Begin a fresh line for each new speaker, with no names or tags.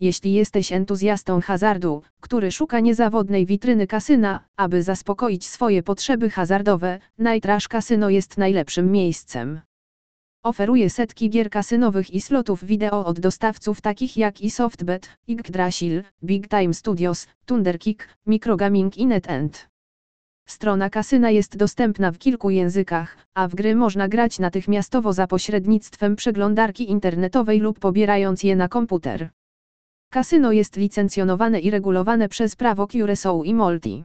Jeśli jesteś entuzjastą hazardu, który szuka niezawodnej witryny kasyna, aby zaspokoić swoje potrzeby hazardowe, Night Casino jest najlepszym miejscem. Oferuje setki gier kasynowych i slotów wideo od dostawców takich jak eSoftBet, Yggdrasil, Big Time Studios, Thunderkick, Microgaming i NetEnt. Strona kasyna jest dostępna w kilku językach, a w gry można grać natychmiastowo za pośrednictwem przeglądarki internetowej lub pobierając je na komputer. Kasyno jest licencjonowane i regulowane przez prawo Curaçao i Malti.